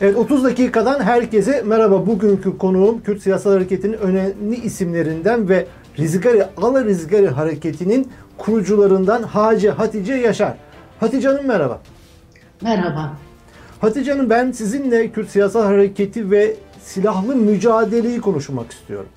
Evet 30 dakikadan herkese merhaba. Bugünkü konuğum Kürt Siyasal Hareketi'nin önemli isimlerinden ve Rizgari Ala Rizgari Hareketi'nin kurucularından Hacı Hatice Yaşar. Hatice Hanım merhaba. Merhaba. Hatice Hanım ben sizinle Kürt Siyasal Hareketi ve silahlı mücadeleyi konuşmak istiyorum.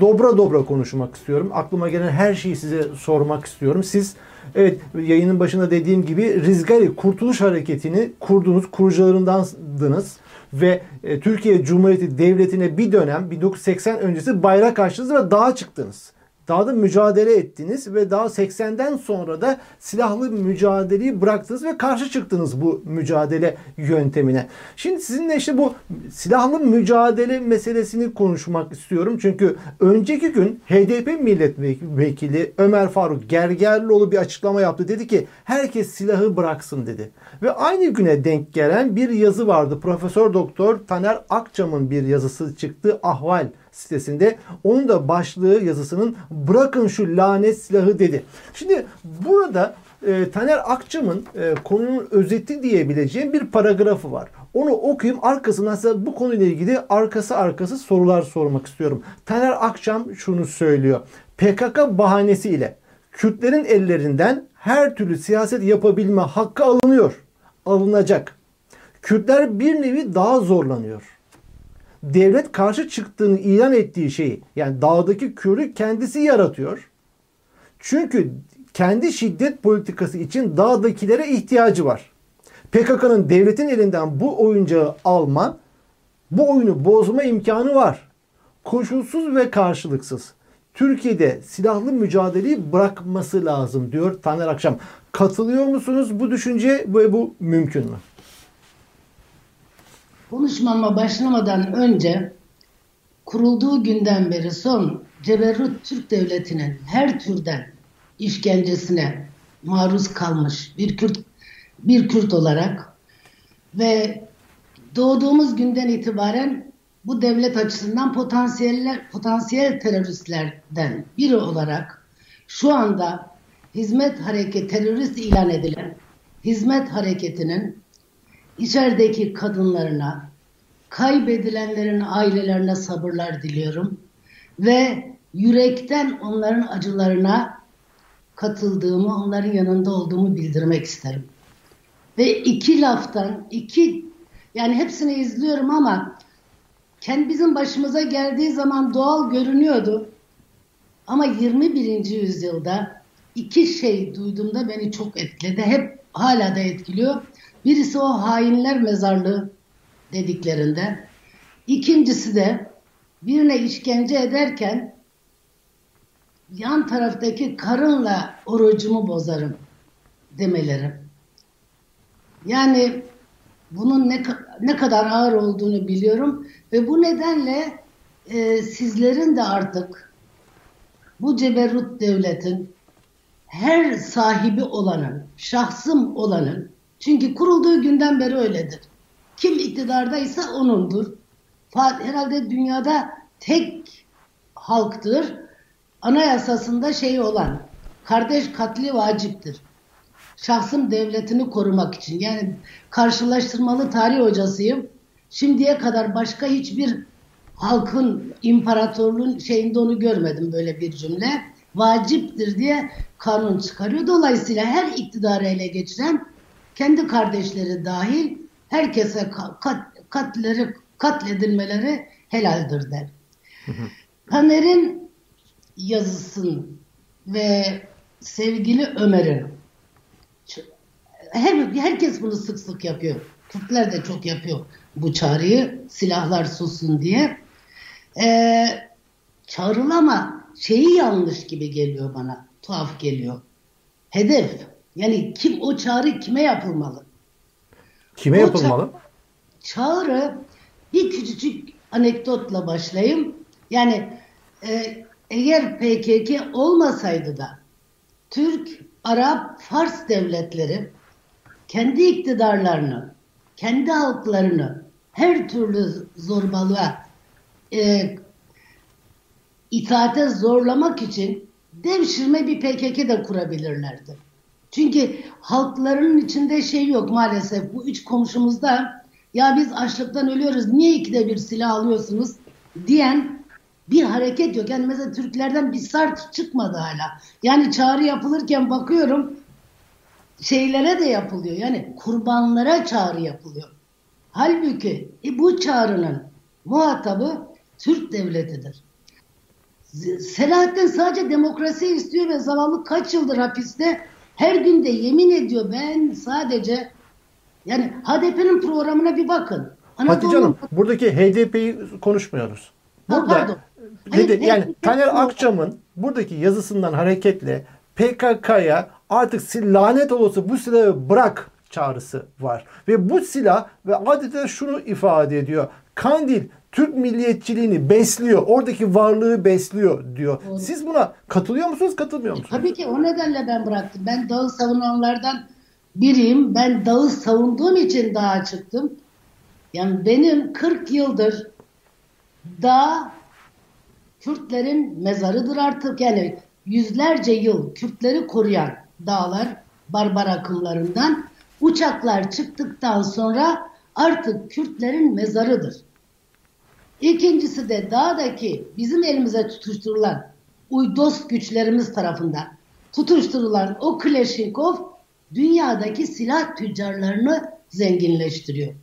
Dobra dobra konuşmak istiyorum. Aklıma gelen her şeyi size sormak istiyorum. Siz evet yayının başında dediğim gibi Rizgari Kurtuluş Hareketi'ni kurdunuz, kurucularındandınız ve e, Türkiye Cumhuriyeti Devleti'ne bir dönem 1980 öncesi bayrak açtınız ve dağa çıktınız. Dağda mücadele ettiniz ve daha 80'den sonra da silahlı mücadeleyi bıraktınız ve karşı çıktınız bu mücadele yöntemine. Şimdi sizinle işte bu silahlı mücadele meselesini konuşmak istiyorum. Çünkü önceki gün HDP milletvekili Ömer Faruk Gergerlioğlu bir açıklama yaptı. Dedi ki herkes silahı bıraksın dedi. Ve aynı güne denk gelen bir yazı vardı. Profesör Doktor Taner Akçam'ın bir yazısı çıktı. Ahval sitesinde. Onun da başlığı yazısının bırakın şu lanet silahı dedi. Şimdi burada e, Taner Akçam'ın e, konunun özeti diyebileceğim bir paragrafı var. Onu okuyayım arkasından size bu konuyla ilgili arkası arkası sorular sormak istiyorum. Taner Akçam şunu söylüyor. PKK bahanesiyle Kürtlerin ellerinden her türlü siyaset yapabilme hakkı alınıyor. Alınacak. Kürtler bir nevi daha zorlanıyor devlet karşı çıktığını ilan ettiği şeyi yani dağdaki körü kendisi yaratıyor. Çünkü kendi şiddet politikası için dağdakilere ihtiyacı var. PKK'nın devletin elinden bu oyuncağı alma, bu oyunu bozma imkanı var. Koşulsuz ve karşılıksız. Türkiye'de silahlı mücadeleyi bırakması lazım diyor Taner Akşam. Katılıyor musunuz bu düşünce ve bu mümkün mü? Konuşmama başlamadan önce kurulduğu günden beri son Ceberrut Türk Devleti'nin her türden işkencesine maruz kalmış bir Kürt bir Kürt olarak ve doğduğumuz günden itibaren bu devlet açısından potansiyeller potansiyel teröristlerden biri olarak şu anda hizmet hareket terörist ilan edilen hizmet hareketinin içerideki kadınlarına, kaybedilenlerin ailelerine sabırlar diliyorum ve yürekten onların acılarına katıldığımı, onların yanında olduğumu bildirmek isterim. Ve iki laftan, iki yani hepsini izliyorum ama kendi bizim başımıza geldiği zaman doğal görünüyordu. Ama 21. yüzyılda iki şey duyduğumda beni çok etkiledi. Hep hala da etkiliyor. Birisi o hainler mezarlığı dediklerinde. İkincisi de birine işkence ederken yan taraftaki karınla orucumu bozarım demeleri. Yani bunun ne, ne kadar ağır olduğunu biliyorum ve bu nedenle e, sizlerin de artık bu ceberrut devletin her sahibi olanın, şahsım olanın çünkü kurulduğu günden beri öyledir. Kim iktidardaysa onundur. Herhalde dünyada tek halktır. Anayasasında şey olan kardeş katli vaciptir. Şahsım devletini korumak için. Yani karşılaştırmalı tarih hocasıyım. Şimdiye kadar başka hiçbir halkın imparatorluğun şeyinde onu görmedim böyle bir cümle. Vaciptir diye kanun çıkarıyor. Dolayısıyla her iktidarı ele geçiren kendi kardeşleri dahil herkese kat, katleri, katledilmeleri helaldir der. Taner'in yazısın ve sevgili Ömer'in her, herkes bunu sık sık yapıyor. Kürtler de çok yapıyor bu çağrıyı silahlar sussun diye. Ee, çağrılama şeyi yanlış gibi geliyor bana. Tuhaf geliyor. Hedef yani kim o çağrı kime yapılmalı? Kime o yapılmalı? çağrı bir küçücük anekdotla başlayayım. Yani e, eğer PKK olmasaydı da Türk, Arap, Fars devletleri kendi iktidarlarını, kendi halklarını her türlü zorbalığa e, itaate zorlamak için devşirme bir PKK de kurabilirlerdi. Çünkü halkların içinde şey yok maalesef. Bu üç komşumuzda ya biz açlıktan ölüyoruz niye ikide bir silah alıyorsunuz diyen bir hareket yok. Yani mesela Türklerden bir sart çıkmadı hala. Yani çağrı yapılırken bakıyorum şeylere de yapılıyor. Yani kurbanlara çağrı yapılıyor. Halbuki e, bu çağrının muhatabı Türk devletidir. Selahattin sadece demokrasi istiyor ve zavallı kaç yıldır hapiste her gün de yemin ediyor ben sadece yani HDP'nin programına bir bakın. Hatice Hanım buradaki HDP'yi konuşmuyoruz. Burada ha, Hayır, yani Taner Akçam'ın buradaki yazısından hareketle PKK'ya artık lanet olası bu silahı bırak çağrısı var. Ve bu silah ve adeta şunu ifade ediyor. Kandil Türk milliyetçiliğini besliyor. Oradaki varlığı besliyor diyor. Doğru. Siz buna katılıyor musunuz, katılmıyor musunuz? Tabii ki o nedenle ben bıraktım. Ben dağı savunanlardan biriyim. Ben dağı savunduğum için dağa çıktım. Yani benim 40 yıldır dağ Kürtlerin mezarıdır artık. Yani yüzlerce yıl Kürtleri koruyan dağlar barbar akımlarından uçaklar çıktıktan sonra artık Kürtlerin mezarıdır. İkincisi de dağdaki bizim elimize tutuşturulan uydos güçlerimiz tarafından tutuşturulan o Kleşinkov dünyadaki silah tüccarlarını zenginleştiriyor.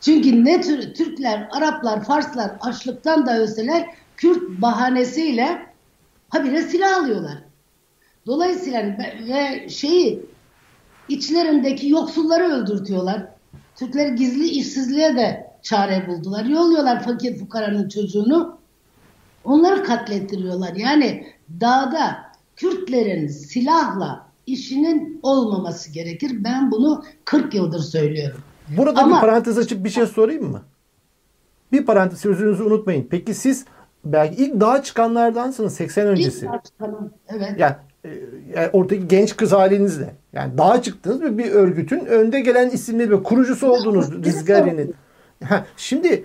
Çünkü ne tür Türkler, Araplar, Farslar açlıktan da ölseler Kürt bahanesiyle habire silah alıyorlar. Dolayısıyla ve şeyi içlerindeki yoksulları öldürtüyorlar. Türkler gizli işsizliğe de çare buldular. Yolluyorlar fakir fukaranın çocuğunu. Onları katlettiriyorlar. Yani dağda Kürtlerin silahla işinin olmaması gerekir. Ben bunu 40 yıldır söylüyorum. Burada Ama, bir parantez açıp bir şey sorayım mı? Bir parantez sözünüzü unutmayın. Peki siz belki ilk dağa çıkanlardansınız 80 öncesi. İlk dağa çıkanım, evet. Yani, e, yani oradaki genç kız halinizle. Yani dağa çıktınız ve bir örgütün önde gelen isimleri ve kurucusu oldunuz Şimdi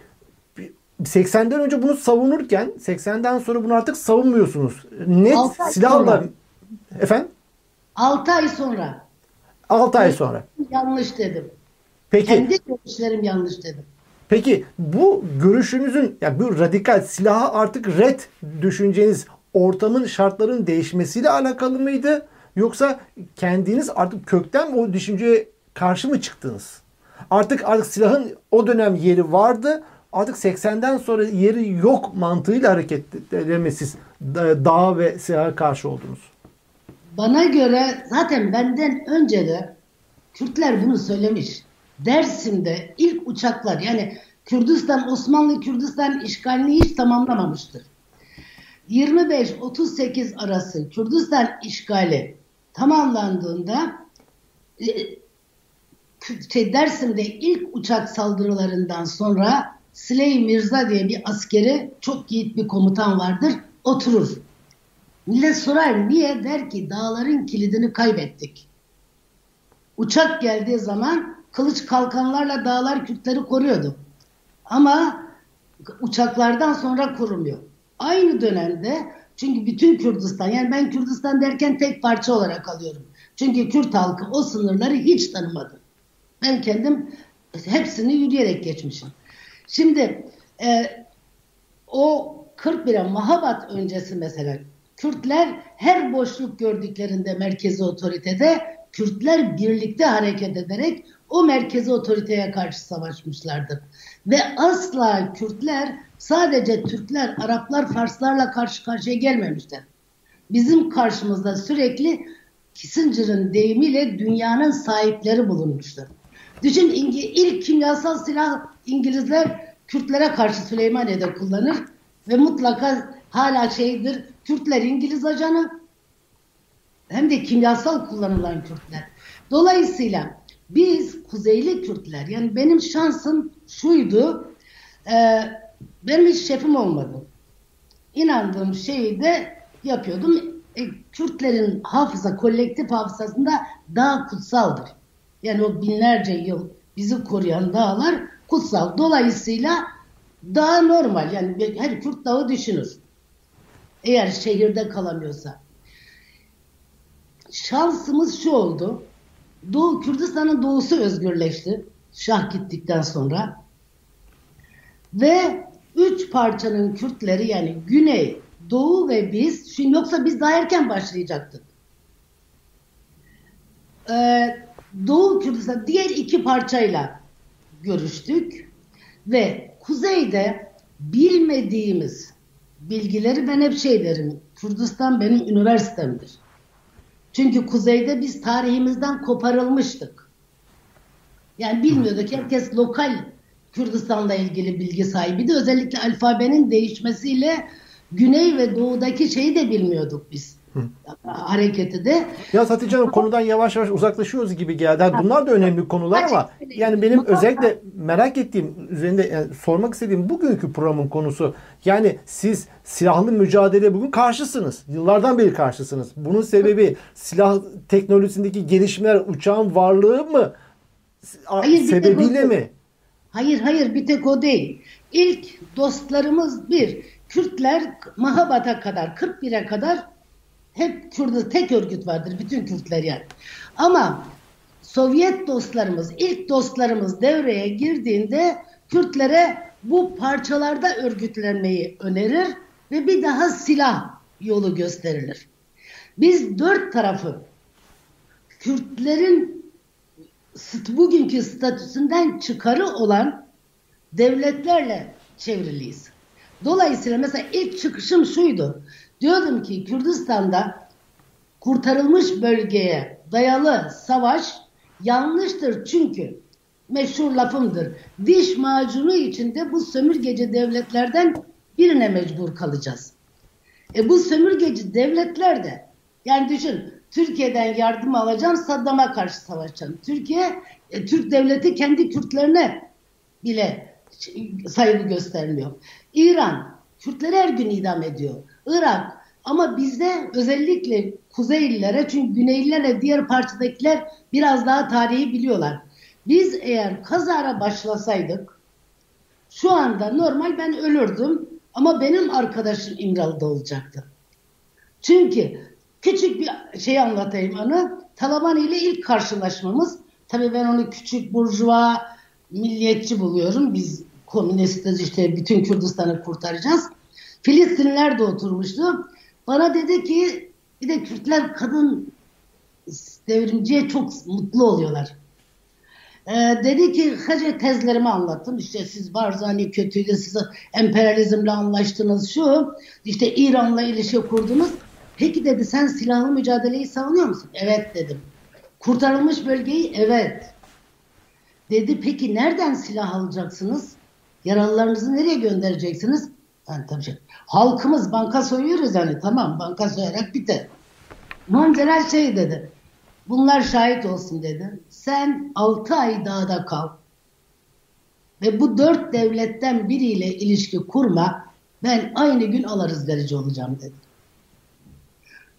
80'den önce bunu savunurken 80'den sonra bunu artık savunmuyorsunuz. Net silahla efendim? 6 ay sonra. 6 ay sonra. Yanlış dedim. Peki. Kendi görüşlerim yanlış dedim. Peki bu görüşünüzün yani bu radikal silaha artık red düşünceniz ortamın şartların değişmesiyle alakalı mıydı? Yoksa kendiniz artık kökten o düşünceye karşı mı çıktınız? Artık artık silahın o dönem yeri vardı. Artık 80'den sonra yeri yok mantığıyla hareket ederme siz dağa ve silaha karşı oldunuz. Bana göre zaten benden önce de Kürtler bunu söylemiş. Dersim'de ilk uçaklar yani Kürdistan, Osmanlı Kürdistan işgalini hiç tamamlamamıştır. 25-38 arası Kürdistan işgali tamamlandığında şey, Dersim'de ilk uçak saldırılarından sonra Sley Mirza diye bir askeri çok yiğit bir komutan vardır oturur. Millet sorar niye? Der ki dağların kilidini kaybettik. Uçak geldiği zaman kılıç kalkanlarla dağlar Kürtleri koruyordu. Ama uçaklardan sonra kuruluyor. Aynı dönemde çünkü bütün Kürdistan yani ben Kürdistan derken tek parça olarak alıyorum. Çünkü Kürt halkı o sınırları hiç tanımadı. Ben kendim hepsini yürüyerek geçmişim. Şimdi e, o 41'e Mahabat öncesi mesela Kürtler her boşluk gördüklerinde merkezi otoritede Kürtler birlikte hareket ederek o merkezi otoriteye karşı savaşmışlardır. Ve asla Kürtler sadece Türkler, Araplar, Farslarla karşı karşıya gelmemişler. Bizim karşımızda sürekli Kissinger'ın deyimiyle dünyanın sahipleri bulunmuştur. Düşün ilk kimyasal silah İngilizler Kürtlere karşı Süleymaniye'de kullanır ve mutlaka hala şeydir Kürtler İngiliz ajanı hem de kimyasal kullanılan Kürtler. Dolayısıyla biz Kuzeyli Kürtler yani benim şansım şuydu e, benim hiç şefim olmadı. İnandığım şeyi de yapıyordum. E, Kürtlerin hafıza, kolektif hafızasında daha kutsaldır. Yani o binlerce yıl bizi koruyan dağlar kutsal. Dolayısıyla daha normal. Yani her Kürt dağı düşünür. Eğer şehirde kalamıyorsa. Şansımız şu oldu. Doğu Kürdistan'ın doğusu özgürleşti. Şah gittikten sonra. Ve üç parçanın Kürtleri yani Güney, Doğu ve biz, şimdi yoksa biz daha erken başlayacaktık. Ee, Doğu Kürdistan diğer iki parçayla görüştük ve kuzeyde bilmediğimiz bilgileri ben hep şey derim. Kürdistan benim üniversitemdir. Çünkü kuzeyde biz tarihimizden koparılmıştık. Yani bilmiyorduk. Herkes lokal Kürdistan'la ilgili bilgi sahibiydi. Özellikle alfabenin değişmesiyle güney ve doğudaki şeyi de bilmiyorduk biz. Hı. Hareketi de. Ya Hatice Hanım konudan yavaş yavaş uzaklaşıyoruz gibi geldi. Bunlar da önemli konular ama yani benim özellikle merak ettiğim üzerinde yani sormak istediğim bugünkü programın konusu yani siz silahlı mücadele bugün karşısınız. Yıllardan beri karşısınız. Bunun sebebi silah teknolojisindeki gelişmeler, uçağın varlığı mı? Hayır, sebebiyle mi? Hayır hayır bir tek o değil. İlk dostlarımız bir. Kürtler Mahabat'a kadar 41'e kadar hep Kürt'ü tek örgüt vardır. Bütün Kürtler yani. Ama Sovyet dostlarımız, ilk dostlarımız devreye girdiğinde Kürtlere bu parçalarda örgütlenmeyi önerir ve bir daha silah yolu gösterilir. Biz dört tarafı Kürtlerin bugünkü statüsünden çıkarı olan devletlerle çevriliyiz. Dolayısıyla mesela ilk çıkışım şuydu. Diyordum ki Kürdistan'da kurtarılmış bölgeye dayalı savaş yanlıştır çünkü meşhur lafımdır. Diş macunu içinde bu sömürgeci devletlerden birine mecbur kalacağız. E bu sömürgeci devletler de yani düşün Türkiye'den yardım alacağım Saddam'a karşı savaşacağım. Türkiye e, Türk devleti kendi Kürtlerine bile saygı göstermiyor. İran Kürtleri her gün idam ediyor. Irak ama bizde özellikle Kuzeylilere çünkü Güneylilerle diğer parçadakiler biraz daha tarihi biliyorlar. Biz eğer kazara başlasaydık şu anda normal ben ölürdüm ama benim arkadaşım İmralı'da olacaktı. Çünkü küçük bir şey anlatayım anı. Taliban ile ilk karşılaşmamız tabii ben onu küçük burjuva milliyetçi buluyorum. Biz komünistiz işte bütün Kürdistan'ı kurtaracağız. Filistinliler de oturmuştu. Bana dedi ki bir de Kürtler kadın devrimciye çok mutlu oluyorlar. Ee, dedi ki kaca tezlerimi anlattım. İşte siz Barzani kötüydü, siz emperyalizmle anlaştınız şu. İşte İran'la ilişki kurdunuz. Peki dedi sen silahlı mücadeleyi savunuyor musun? Evet dedim. Kurtarılmış bölgeyi? Evet. Dedi peki nereden silah alacaksınız? Yaralılarınızı nereye göndereceksiniz? Yani tabii şey, halkımız banka soyuyoruz yani tamam banka soyarak biter. Mancelal şey dedi. Bunlar şahit olsun dedi. Sen 6 ay dağda kal. Ve bu dört devletten biriyle ilişki kurma. Ben aynı gün alırız derece olacağım dedi.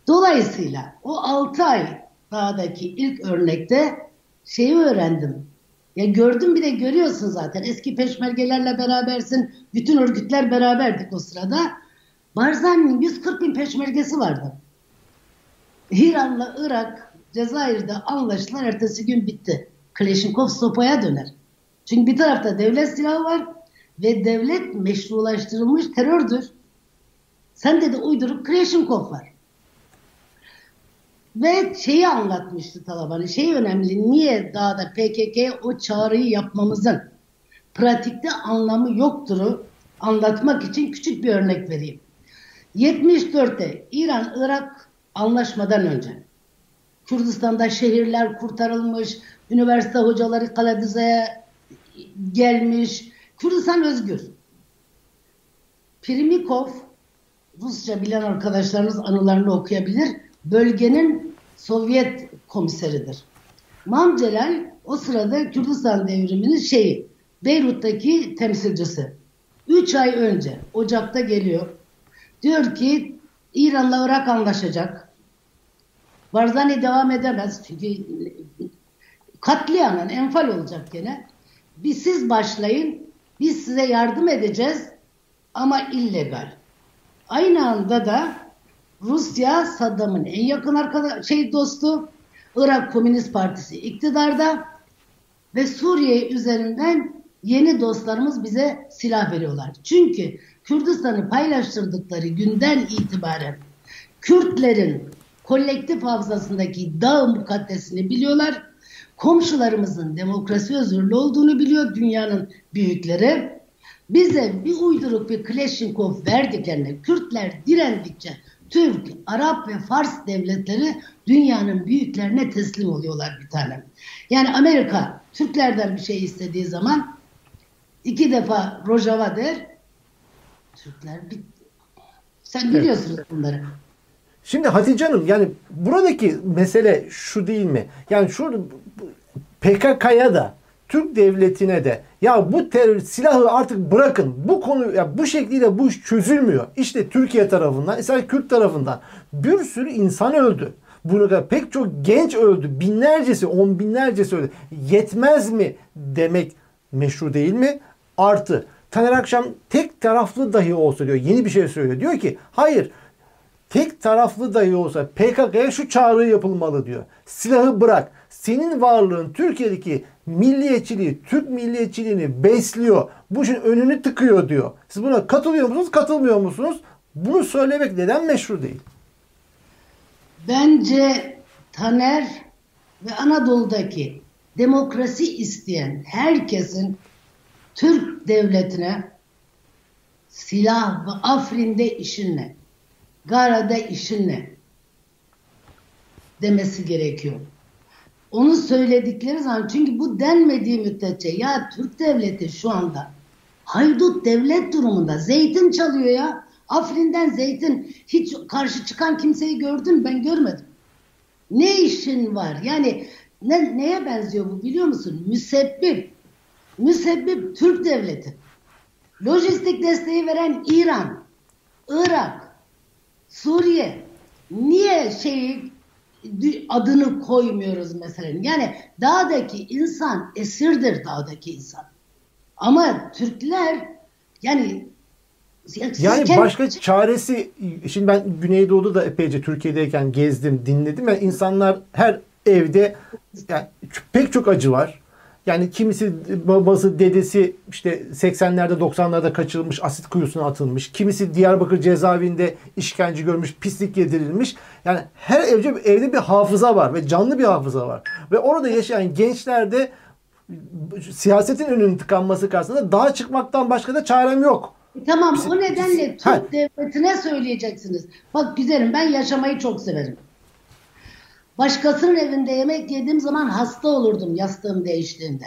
Dolayısıyla o 6 ay dağdaki ilk örnekte şeyi öğrendim. Ya gördüm bir de görüyorsun zaten. Eski peşmergelerle berabersin. Bütün örgütler beraberdik o sırada. Barzani'nin 140 bin peşmergesi vardı. İran'la Irak, Cezayir'de anlaştılar. Ertesi gün bitti. Kleşinkov sopaya döner. Çünkü bir tarafta devlet silahı var ve devlet meşrulaştırılmış terördür. Sen de uydurup Kleşinkov var. Ve şeyi anlatmıştı Taliban'ı. Şey önemli. Niye dağda PKK o çağrıyı yapmamızın pratikte anlamı yoktur anlatmak için küçük bir örnek vereyim. 74'te İran-Irak anlaşmadan önce Kürdistan'da şehirler kurtarılmış, üniversite hocaları Kaladize'ye gelmiş, Kürdistan özgür. Primikov, Rusça bilen arkadaşlarınız anılarını okuyabilir bölgenin Sovyet komiseridir. Mamcelal o sırada Kürdistan devriminin şeyi, Beyrut'taki temsilcisi. Üç ay önce Ocak'ta geliyor. Diyor ki İran'la Irak anlaşacak. Barzani devam edemez çünkü katliamın enfal olacak gene. Bir siz başlayın, biz size yardım edeceğiz ama illegal. Aynı anda da Rusya Saddam'ın en yakın arkadaş, şey dostu. Irak Komünist Partisi iktidarda. ve Suriye üzerinden yeni dostlarımız bize silah veriyorlar. Çünkü Kürdistan'ı paylaştırdıkları günden itibaren Kürtlerin kolektif hafızasındaki dağ mukaddesini biliyorlar. Komşularımızın demokrasi özürlü olduğunu biliyor dünyanın büyükleri. Bize bir uyduruk bir Kleşinkov verdiklerine Kürtler direndikçe Türk, Arap ve Fars devletleri dünyanın büyüklerine teslim oluyorlar bir tane. Yani Amerika Türklerden bir şey istediği zaman iki defa Rojava der. Türkler bitti. Sen biliyorsun evet. bunları. Şimdi Hatice Hanım yani buradaki mesele şu değil mi? Yani şu PKK'ya da Türk devletine de ya bu terör silahı artık bırakın. Bu konu ya bu şekliyle bu iş çözülmüyor. İşte Türkiye tarafından, mesela Kürt tarafından bir sürü insan öldü. Bunu kadar pek çok genç öldü. Binlercesi, on binlercesi öldü. Yetmez mi demek meşru değil mi? Artı Taner Akşam tek taraflı dahi olsa diyor. Yeni bir şey söylüyor. Diyor ki hayır tek taraflı dahi olsa PKK'ya şu çağrı yapılmalı diyor. Silahı bırak. Senin varlığın Türkiye'deki milliyetçiliği, Türk milliyetçiliğini besliyor. Bu işin önünü tıkıyor diyor. Siz buna katılıyor musunuz, katılmıyor musunuz? Bunu söylemek neden meşru değil? Bence Taner ve Anadolu'daki demokrasi isteyen herkesin Türk devletine silah ve Afrin'de işin ne? Gara'da işin ne? demesi gerekiyor. Onu söyledikleri zaman çünkü bu denmediği müddetçe ya Türk devleti şu anda haydut devlet durumunda zeytin çalıyor ya. Afrin'den zeytin hiç karşı çıkan kimseyi gördün ben görmedim. Ne işin var? Yani ne, neye benziyor bu biliyor musun? Müsebbip. Müsebbip Türk devleti. Lojistik desteği veren İran, Irak, Suriye. Niye şeyi adını koymuyoruz mesela? Yani dağdaki insan esirdir dağdaki insan. Ama Türkler yani yani başka çaresi şimdi ben Güneydoğu'da da epeyce Türkiye'deyken gezdim, dinledim. Yani insanlar her evde yani pek çok acı var. Yani kimisi babası, dedesi işte 80'lerde 90'larda kaçırılmış, asit kuyusuna atılmış. Kimisi Diyarbakır cezaevinde işkence görmüş, pislik yedirilmiş. Yani her evde, evde bir hafıza var ve canlı bir hafıza var. Ve orada yaşayan gençler de siyasetin önünün tıkanması karşısında daha çıkmaktan başka da çarem yok. E tamam o nedenle Türk devletine söyleyeceksiniz. Bak güzelim ben yaşamayı çok severim. Başkasının evinde yemek yediğim zaman hasta olurdum yastığım değiştiğinde.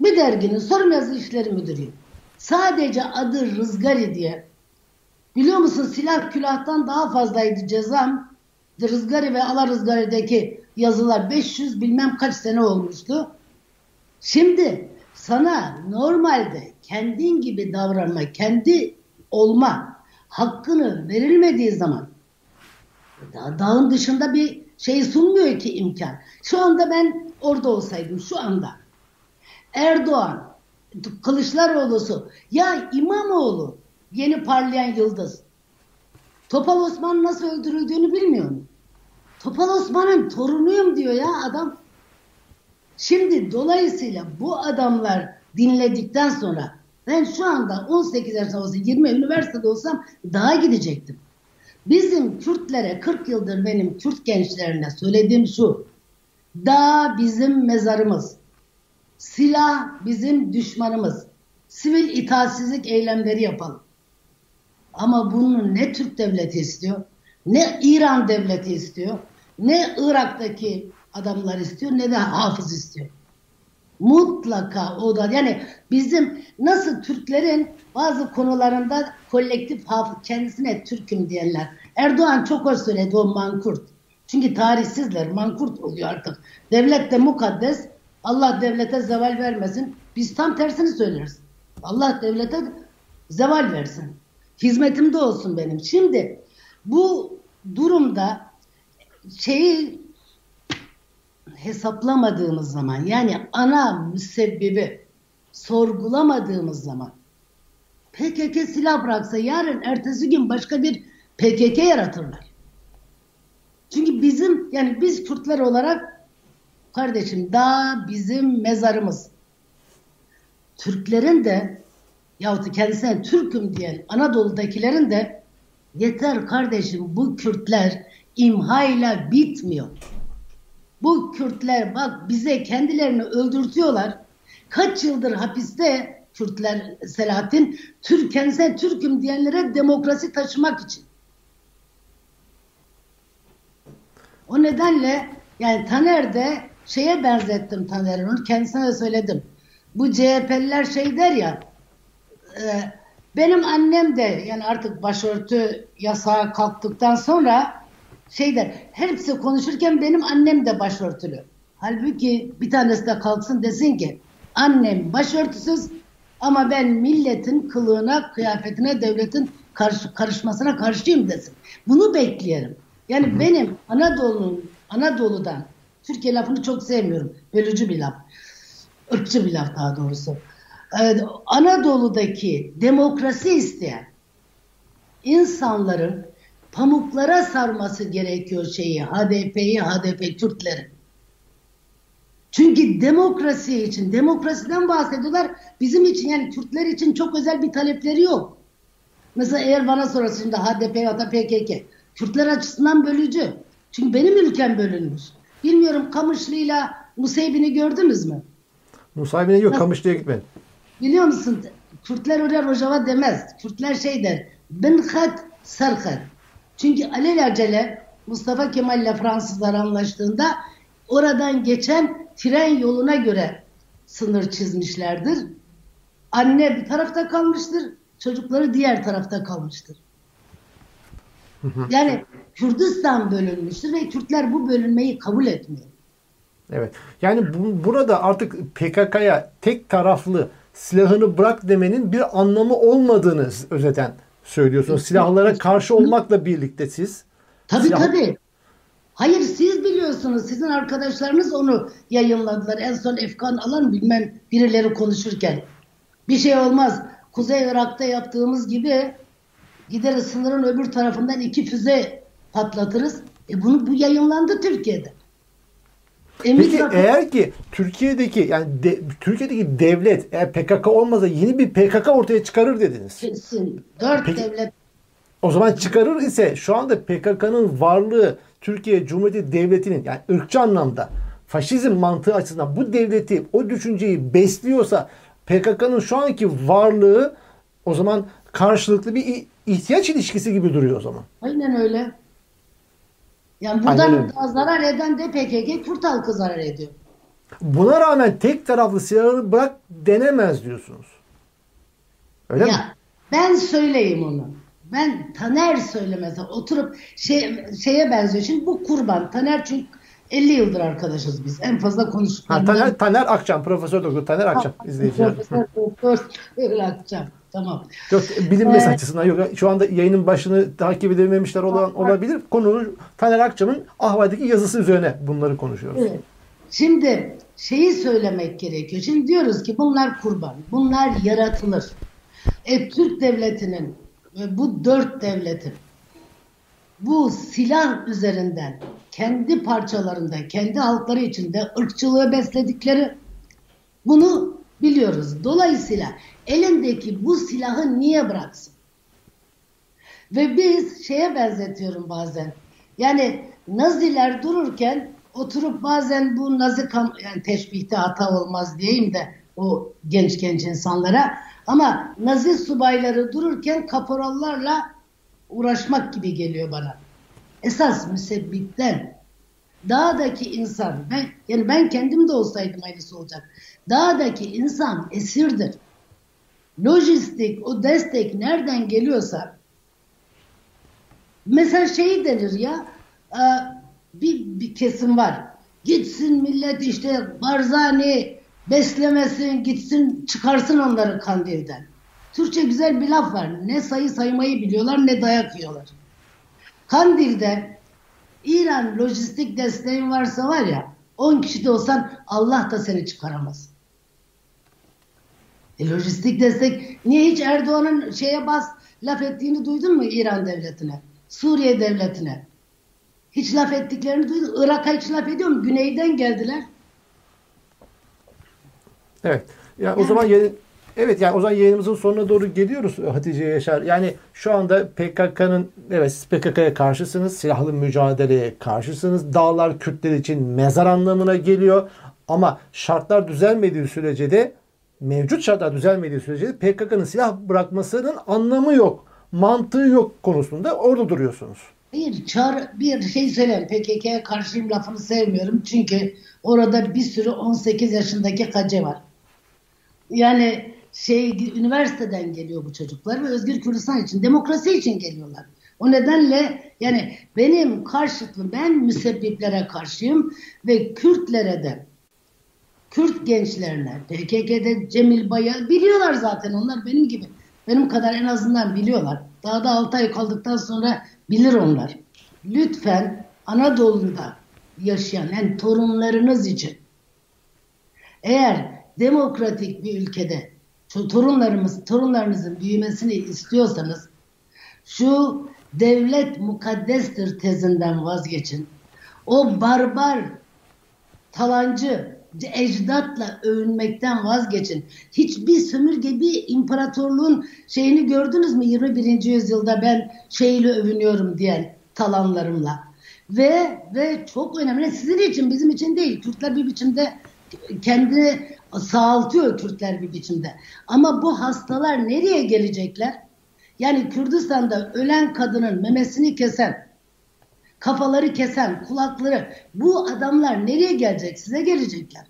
Bir derginin sorum yazı işleri müdürüyüm. Sadece adı Rızgari diye. Biliyor musun silah külahtan daha fazlaydı cezam. Rızgari ve Ala Rızgari'deki yazılar 500 bilmem kaç sene olmuştu. Şimdi sana normalde kendin gibi davranma, kendi olma hakkını verilmediği zaman dağın dışında bir şey sunmuyor ki imkan. Şu anda ben orada olsaydım şu anda Erdoğan, Kılıçdaroğlu'su ya İmamoğlu yeni parlayan yıldız. Topal Osman nasıl öldürüldüğünü bilmiyor mu? Topal Osman'ın torunuyum diyor ya adam. Şimdi dolayısıyla bu adamlar dinledikten sonra ben şu anda 18 yaşında olsa 20 üniversitede olsam daha gidecektim. Bizim Kürtlere 40 yıldır benim Kürt gençlerine söylediğim şu. Dağ bizim mezarımız. Silah bizim düşmanımız. Sivil itaatsizlik eylemleri yapalım. Ama bunu ne Türk devleti istiyor, ne İran devleti istiyor, ne Irak'taki adamlar istiyor, ne de hafız istiyor. Mutlaka o da yani bizim nasıl Türklerin bazı konularında kolektif hafız kendisine Türk'üm diyenler. Erdoğan çok hoş söyledi o mankurt. Çünkü tarihsizler mankurt oluyor artık. Devlet de mukaddes. Allah devlete zeval vermesin. Biz tam tersini söyleriz. Allah devlete zeval versin. Hizmetimde olsun benim. Şimdi bu durumda şeyi hesaplamadığımız zaman yani ana müsebbibi sorgulamadığımız zaman PKK silah bıraksa yarın ertesi gün başka bir PKK yaratırlar. Çünkü bizim yani biz Kürtler olarak kardeşim dağ bizim mezarımız. Türklerin de yahut kendisine Türk'üm diyen Anadolu'dakilerin de yeter kardeşim bu Kürtler imhayla bitmiyor. Bu Kürtler bak bize kendilerini öldürtüyorlar. Kaç yıldır hapiste Kürtler Selahattin Türk kendisine Türk'üm diyenlere demokrasi taşımak için. O nedenle yani Taner de şeye benzettim Taner'i onu kendisine de söyledim. Bu CHP'liler şey der ya e, benim annem de yani artık başörtü yasağı kalktıktan sonra şey der hepsi konuşurken benim annem de başörtülü. Halbuki bir tanesi de kalksın desin ki annem başörtüsüz ama ben milletin kılığına, kıyafetine, devletin karış, karışmasına karşıyım desin. Bunu bekleyelim. Yani benim Anadolu'nun Anadolu'dan Türkiye lafını çok sevmiyorum. Bölücü bir laf. Irkçı bir laf daha doğrusu. Ee, Anadolu'daki demokrasi isteyen insanların pamuklara sarması gerekiyor şeyi, HDP'yi, HDP Kürtleri. Çünkü demokrasi için, demokrasiden bahsediyorlar. Bizim için yani Kürtler için çok özel bir talepleri yok. Mesela eğer bana sorarsa şimdi HDP ya da PKK, Kürtler açısından bölücü. Çünkü benim ülkem bölünmüş. Bilmiyorum Kamışlı'yla Nusaybin'i gördünüz mü? Nusaybin'e yok, Kamışlı'ya gitmedim. Biliyor musun? Kürtler oraya Rojava demez. Kürtler şey der. Binhat sarhat. Çünkü alelacele Mustafa Kemal ile Fransızlar anlaştığında oradan geçen tren yoluna göre sınır çizmişlerdir. Anne bir tarafta kalmıştır, çocukları diğer tarafta kalmıştır. Yani Kürdistan bölünmüştür ve Kürtler bu bölünmeyi kabul etmiyor. Evet. Yani bu, burada artık PKK'ya tek taraflı silahını bırak demenin bir anlamı olmadığını özeten söylüyorsunuz. Silahlara karşı olmakla birlikte siz. Tabii silah... tabii. Hayır siz biliyorsunuz. Sizin arkadaşlarınız onu yayınladılar. En son Efkan Alan bilmem birileri konuşurken. Bir şey olmaz. Kuzey Irak'ta yaptığımız gibi gideriz sınırın öbür tarafından iki füze patlatırız. E bunu bu yayınlandı Türkiye'de. Emir Peki eğer ki Türkiye'deki yani de, Türkiye'deki devlet eğer PKK olmasa yeni bir PKK ortaya çıkarır dediniz. Kesin. Dört Peki, devlet. O zaman çıkarır ise şu anda PKK'nın varlığı Türkiye Cumhuriyeti Devleti'nin yani ırkçı anlamda faşizm mantığı açısından bu devleti o düşünceyi besliyorsa PKK'nın şu anki varlığı o zaman karşılıklı bir ihtiyaç ilişkisi gibi duruyor o zaman. Aynen öyle. Yani buradan zarar eden de PKK Kürt halkı zarar ediyor. Buna rağmen tek taraflı silahını bırak denemez diyorsunuz. Öyle ya, mi? Ben söyleyeyim onu. Ben Taner söylemese oturup şey, şeye benziyor. Şimdi bu kurban. Taner çünkü 50 yıldır arkadaşız biz. En fazla konuştuklarımdan. Taner, Taner Akçam, Profesör Doktor Taner Akçam izleyiciler. Profesör Doktor Akçam. Tamam. Yok bilinmesi ee, açısından yok. Şu anda yayının başını takip edememişler olan olabilir. Konunun Taner Akçam'ın Ahval'deki yazısı üzerine bunları konuşuyoruz. Evet. Şimdi şeyi söylemek gerekiyor. Şimdi diyoruz ki bunlar kurban. Bunlar yaratılır. E, Türk devletinin ve bu dört devletin bu silah üzerinden kendi parçalarında, kendi halkları içinde ırkçılığı besledikleri bunu biliyoruz. Dolayısıyla elindeki bu silahı niye bıraksın? Ve biz şeye benzetiyorum bazen. Yani Naziler dururken oturup bazen bu Nazi kam yani teşbihte hata olmaz diyeyim de o genç genç insanlara ama Nazi subayları dururken kaporallarla uğraşmak gibi geliyor bana. Esas müsebbipten dağdaki insan ben yani ben kendim de olsaydım aynısı olacak. Dağdaki insan esirdir. Lojistik, o destek nereden geliyorsa mesela şey denir ya e, bir, bir kesim var. Gitsin millet işte Barzani beslemesin, gitsin çıkarsın onları kandilden. Türkçe güzel bir laf var. Ne sayı saymayı biliyorlar ne dayak yiyorlar. Kandil'de İran lojistik desteğin varsa var ya 10 kişi de olsan Allah da seni çıkaramaz. E, lojistik destek niye hiç Erdoğan'ın şeye bas laf ettiğini duydun mu İran devletine? Suriye devletine? Hiç laf ettiklerini duydun. Irak'a hiç laf ediyor mu? Güneyden geldiler. Evet. Yani, yani o zaman yayın, evet yani o zaman yayınımızın sonuna doğru geliyoruz Hatice Yaşar. Yani şu anda PKK'nın evet siz PKK'ya karşısınız. Silahlı mücadeleye karşısınız. Dağlar Kürtler için mezar anlamına geliyor. Ama şartlar düzelmediği sürece de mevcut şartlar düzelmediği sürece PKK'nın silah bırakmasının anlamı yok. Mantığı yok konusunda orada duruyorsunuz. Bir çar bir şey söyleyeyim. PKK'ya karşıyım lafını sevmiyorum. Çünkü orada bir sürü 18 yaşındaki kace var. Yani şey üniversiteden geliyor bu çocuklar ve Özgür Kürdistan için, demokrasi için geliyorlar. O nedenle yani benim karşıtlığım, ben müsebbiplere karşıyım ve Kürtlere de, Kürt gençlerine, PKK'de Cemil Bay'a biliyorlar zaten onlar benim gibi. Benim kadar en azından biliyorlar. Daha da 6 ay kaldıktan sonra bilir onlar. Lütfen Anadolu'da yaşayan yani torunlarınız için eğer demokratik bir ülkede torunlarımız, torunlarınızın büyümesini istiyorsanız şu devlet mukaddestir tezinden vazgeçin. O barbar, talancı, ecdatla övünmekten vazgeçin. Hiçbir sömürge bir imparatorluğun şeyini gördünüz mü 21. yüzyılda ben şeyle övünüyorum diyen talanlarımla. Ve ve çok önemli sizin için bizim için değil. Kürtler bir biçimde kendini sağaltıyor Kürtler bir biçimde. Ama bu hastalar nereye gelecekler? Yani Kürdistan'da ölen kadının memesini kesen, kafaları kesen, kulakları bu adamlar nereye gelecek? Size gelecekler.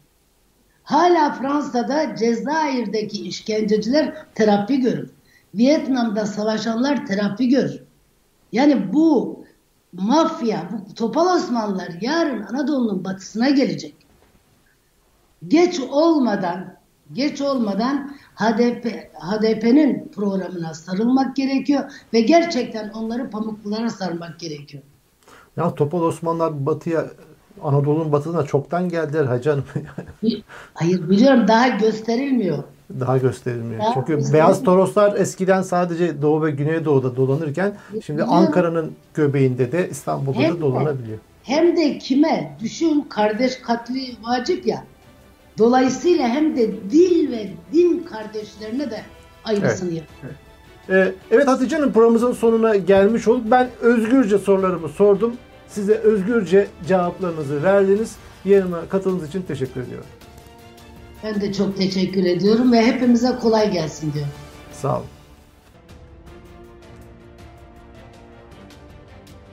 Hala Fransa'da Cezayir'deki işkenceciler terapi görür. Vietnam'da savaşanlar terapi görür. Yani bu mafya, bu topal Osmanlılar yarın Anadolu'nun batısına gelecek. Geç olmadan geç olmadan HDP HDP'nin programına sarılmak gerekiyor ve gerçekten onları pamuklulara sarmak gerekiyor. Ya Topal Osmanlılar batıya Anadolu'nun batısına çoktan geldiler hacı hanım. Hayır biliyorum daha gösterilmiyor. Daha gösterilmiyor. Daha Çünkü gösterilmiyor. beyaz toroslar eskiden sadece Doğu ve Güneydoğu'da dolanırken şimdi Ankara'nın göbeğinde de İstanbul'da hem da dolanabiliyor. De, hem de kime? Düşün kardeş katli vacip ya. Dolayısıyla hem de dil ve din kardeşlerine de aynısını evet. yapıyor. Evet. Ee, evet Hatice'nin programımızın sonuna gelmiş olduk. Ben özgürce sorularımı sordum. Size özgürce cevaplarınızı verdiniz. Yanıma katıldığınız için teşekkür ediyorum. Ben de çok teşekkür ediyorum ve hepimize kolay gelsin diyorum. Sağ olun.